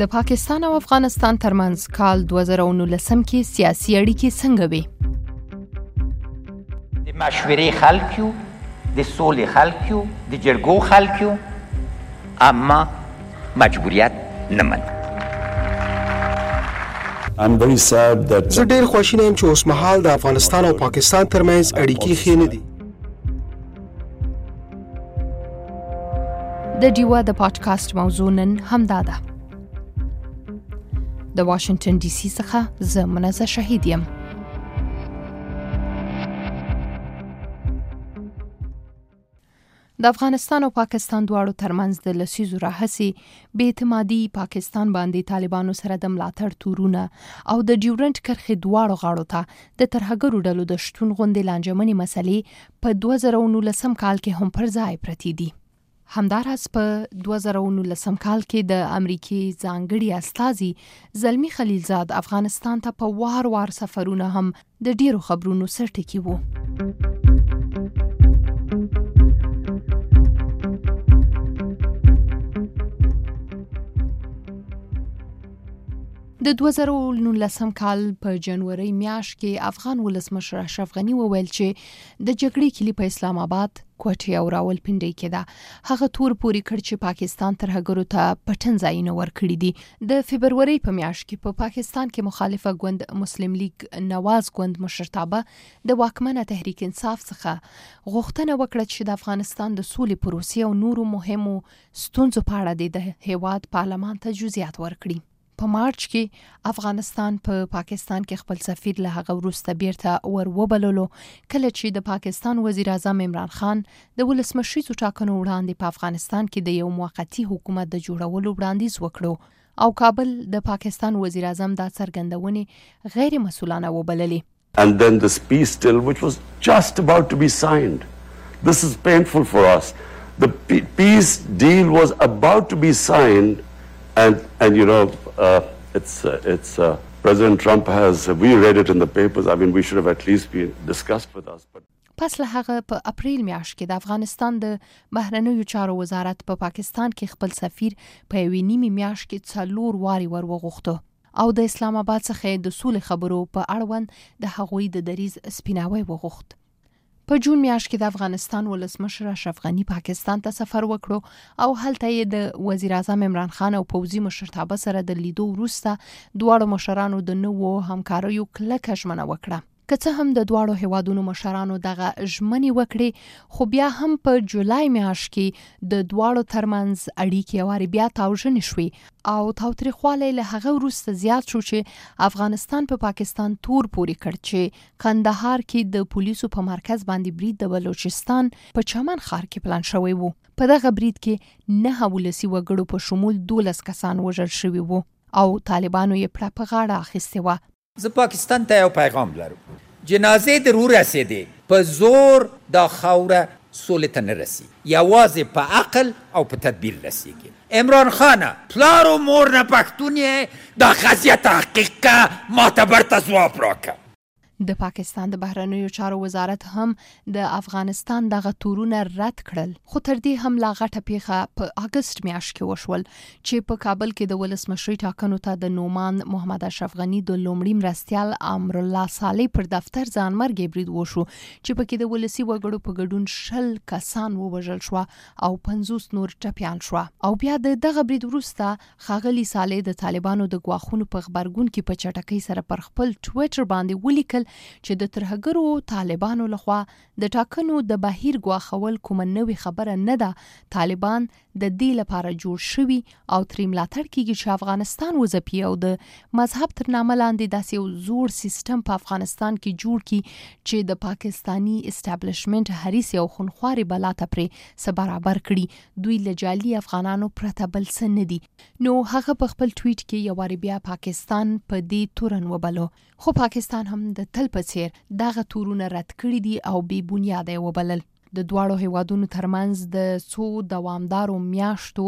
د پاکستان او افغانستان ترمنځ کال 2019 کې سیاسي اړیکې څنګه وي د مشورې خلک یو د سولې خلک یو د جرګو خلک یو اما مجبوریت نه منو انبري صاحب د زه ډیر خوشاله یم چې اوس مهال د افغانستان او پاکستان ترمنځ اړیکې ښې نه دي د ډیوا د پادکاسټ موضوع نن همدا ده د واشنگټن ډي سي څخه زه منزه شهید یم د افغانستان او پاکستان دواړو ترمنځ د لسیزو راهسي بې اعتمادي پاکستان باندې طالبانو سره د ملاتړ تورونه او د ډیورنډ کرښې دواړو غاړو ته د ترهګرو ډلو د شتون غوندې لانجمنې مسلې په 2019 کال کې هم پر ځای پرتی دي همداراز په 2019 کال کې د امریکای ځانګړي استاذي زلمی خلیلزاد افغانستان ته په وار وار سفرونه هم د ډیرو خبرونو سرټکی وو د دوه زره او نولسم کال په جنورۍ میاشت کې افغان ولسمشر اشرف غني وویل چې د جګړې کلي په اسلام آباد، کوټې او راولپنډۍ کې ده. هغه تور پورې کړ چې پاکستان ترهګرو ته پټن ځایونه ورکړي دي. د فبرورۍ په میاشت کې په پاکستان کې مخالفه ګوند مسلم لیګ نواز ګوند مشرتابه د واکمنه تحریک انصاف څخه غوښتنه وکړه چې د افغانستان د سولې پروسې او نورو مهمو ستونزو په اړه دې د هېواد پارلمان ته جزئیات ورکړي. په مارچ کې افغانستان په پا پاکستان کې خپل سفیر له هغه وروسته بیرته ور وبللو کله چې د پاکستان وزیر اعظم عمران خان د ولسمشریزو ټاکنو وړاندې په افغانستان کې د یو موقتی حکومت د جوړولو وړاندیز وکړو او کابل د پاکستان وزیر اعظم دا څرګندونې غیر مسولانه وبللې and then this peace deal which was just about to be signed this is painful for us the peace deal was about to be signed And, and you know, uh, it's, uh, it's, uh, President Trump has, we read it in the papers, I mean, we should have at least been discussed with us. But... پس له هغه په اپریل میاشت کې د افغانستان د بهرنیو چارو وزارت په پا پاکستان کې خپل سفیر په یوې نیمې میاشت کې څلور واري ور وغوښتو او د اسلام آباد څخه د سولې خبرو په اړوند د هغوی د دریز سپیناوی وغوښت په جون میاشت کې د افغانستان ولسمشر اشرف غنی پاکستان ته سفر وکړو او هلته یې د وزیر اعظم عمران خان او پوځي مشرتابه سره د لیدو وروسته دواړو مشرانو د نوو همکاریو کلکه ژمنه وکړه که څه هم د دواړو هیوادونو مشرانو دغه ژمنې وکړې خو بیا هم په جولای میاشت کې د دواړو ترمنځ اړیکې واري بیا تاوژنې شوې او تاوتریخوالی له هغه وروسته زیات شو چې افغانستان په پا پاکستان تور پوري کړ چې کندهار کې د پولیسو په مرکز باندې برید د بلوچستان په چمن ښار کې پلان شوی وو په دغه برید کې نه ولسی وګړو په شمول 12 کسان وژل شوی وو او طالبانو یې پړه په غاړه اخیستې و زه پاکستان ته یو پیغام لرم جنازې د رو رسېدې په زور دا خاوره سولې ته نه رسي یوازې په عقل او په تدبیر رسېږي عمران خانه پلار او مور نه پښتون یې دا قضیه تحقیق که ماته برته ځواب راکه. د پاکستان د بهرنیو چارو وزارت هم د افغانستان دغه تورونه رد کړل خو تر دې هم لا غټه پیښه په اگست میاشت کې وشول چې په کابل کې د ولسمشرۍ ټاکنو ته د نوماند محمد اشرف غنی د لومړي مرستیال امر الله صالح پر دفتر ځانمرګی برید وشو چې پکې د ولسی وګړو په ګډون شل کسان ووژل شو او 50 نور ټپیان شو او بیا د دغه برید وروسته ښاغلي صالح د طالبانو د ګواښونو په غبرګون کې په چټکۍ سره پر خپل ټویټر باندې ولیکل چې د ترهګرو طالبانو لخوا د ټاکنو د بهیر ګواښول کومه نوې خبره نه ده طالبان د دې لپاره جوړ شوي او ترې ملاتړ کیږي چې افغانستان وځپي او د مذهب تر نامه لاندې داسې یو زوړ سیستم په افغانستان کې جوړ کړي چې د پاکستاني اسټابلیشمنټ هریسې او خونخوارې بلا ته پرې څه برابر کړي دوی له جعلي افغانانو پرته بل څه نه دي نو هغه په خپل ټویټ کې یوارې بیا پاکستان په دې تورن وبلو خو پاکستان هم د تل په څیر دغه تورونه رد کړي دي او بې بنیاده یې وبلل د دواړو هیوادونو ترمنځ د څو دوامدارو میاشتو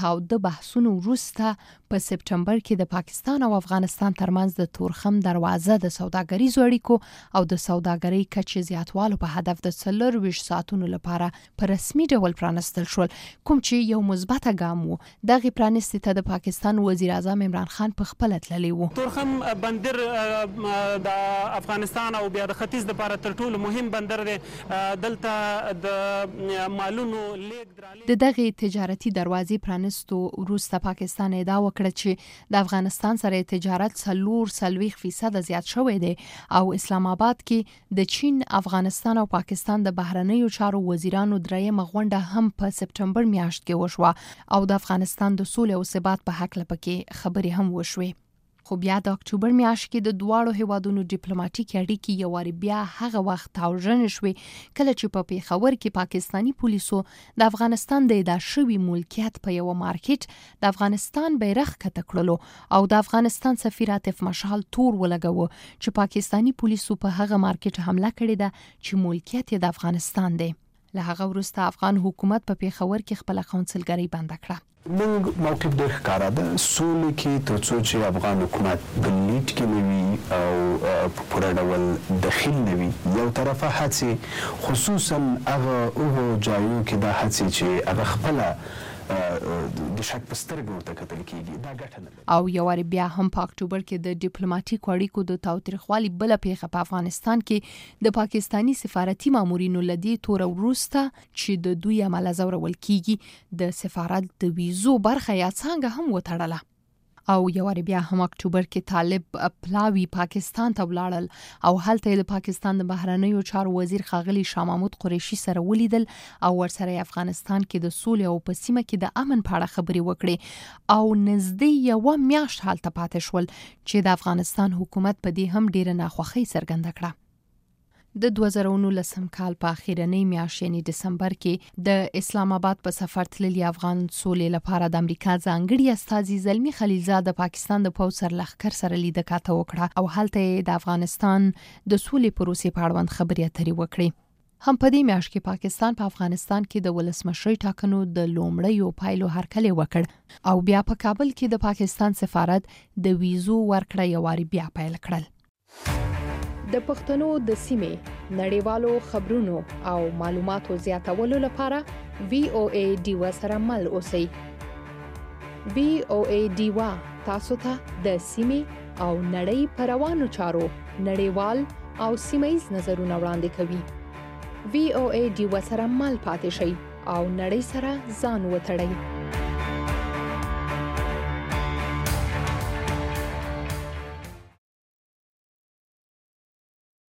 تاوده بحثونو وروسته په سپټمبر کې د پاکستان او افغانستان ترمنځ د تورخم دروازه د سوداګریزو اړیکو او د سوداګرۍ کچې زیاتوالو په هدف د څلور ویشت ساعتونو لپاره په رسمي ډول پرانستل شول کوم چې یو مثبت ګام وو دغه پرانستې ته د پاکستان وزیر اعظم عمران خان په خپل تللی وو تورخم بندر د افغانستان او بیا د ختیځ لپاره تر ټولو مهم بندر دی دلته د مالونو لیږد رالیږد د دغه تجارتي دروازې پرانستو وروسته پاکستان ادعا وکړه چې د افغانستان سره تجارت څلور څلوېښت فیصد زیات شوی دی او اسلام آباد کې د چین، افغانستان او پاکستان د بهرنیو چارو وزیرانو درېیمه غونډه هم په سپټمبر میاشت کې وشوه او د افغانستان د سولې او ثبات په حق لپاره کې خبرې هم وشوې. خو بیا د اکتوبر میاشت کې د دواړو هیوادونو ډیپلوماټیک اړیکې یوارې بیا هغه وخت تاوژن شوې کله چې په پیښور کې پاکستاني پولیسو د افغانستان د ادا شوي ملکیت په یو مارکیټ د افغانستان بیرغ کته کړلو او د افغانستان سفیر عاطف مشال تور ولګوه چې پاکستانی پولیسو په هغه مارکیټ حمله کړې ده چې ملکیت یې د افغانستان دی له هغه وروسته افغان حکومت په پیښور کې خپل قونسلګرۍ بنده کړه مونږ موقف ډیر ښکاره ده سولې کې تر څو چې افغان حکومت په لیډ کې نه وي او په پوره ډول دخیل نه وي یو طرفه هڅې خصوصا هغه هغو جایو کې دا هڅې چې هغه خپله د شک په سترګه ورته کتل کېږي، دا ګټه نه لري. او یوارې بیا هم په اکټوبر کې د ډیپلوماټیکو اړیکو د تاوتریخوالي بله پېښه په افغانستان کې د پاکستاني سفارتي مامورینو له دې توره وروسته چې د دوی عمله ځورول کېږي، د سفارت د ویزو برخه یا څانګه هم وتړله. او یو وارې بیا هم اکتوبر کې طالب پلاوی پاکستان ته ولاړل او هلته د پاکستان د بهرنیو چارو وزیر خاغلی شاه محمود قریشي سره ولیدل او ورسره افغانستان کې د سولې او په سیمه کې د امن په اړه خبرې وکړې او نږدې یو میاشت هلته پاتې شول چې د افغانستان حکومت په دې هم ډیره ناخوښي څرګنده کړه د دوه زره او نولسم کال په اخیرنۍ میاشت یعنې ډسمبر کې د اسلام آباد په سفر تللي افغان سولې لپاره د امریکا ځانګړي استازي زلمي خلیلزاد د پاکستان د پوځ سرلښکر سره لیده کاته وکړه او هلته یې د افغانستان د سولې پروسې په اړوند خبرې اترې وکړې هم په دې میاشت کې پاکستان په افغانستان کې د ولسمشرۍ ټاکنو د لومړیو پایلو هرکلی وکړ او بیا په کابل کې د پاکستان سفارت د ویزو ورکړه یواري بیا پیل کړل د پښتنو د سیمې نړیوالو خبرونو او معلوماتو زیاتولو لپاره وی او ای ډیوا سره مل اوسئ وی او ای ډیوا تاسو ته د سیمې او نړۍ پر روانو چارو نړیوال او سیمه ییز نظرونه وړاندې کوي وی او ای ډیوا سره مل پاتې شئ او نړۍ سره ځان وتړئ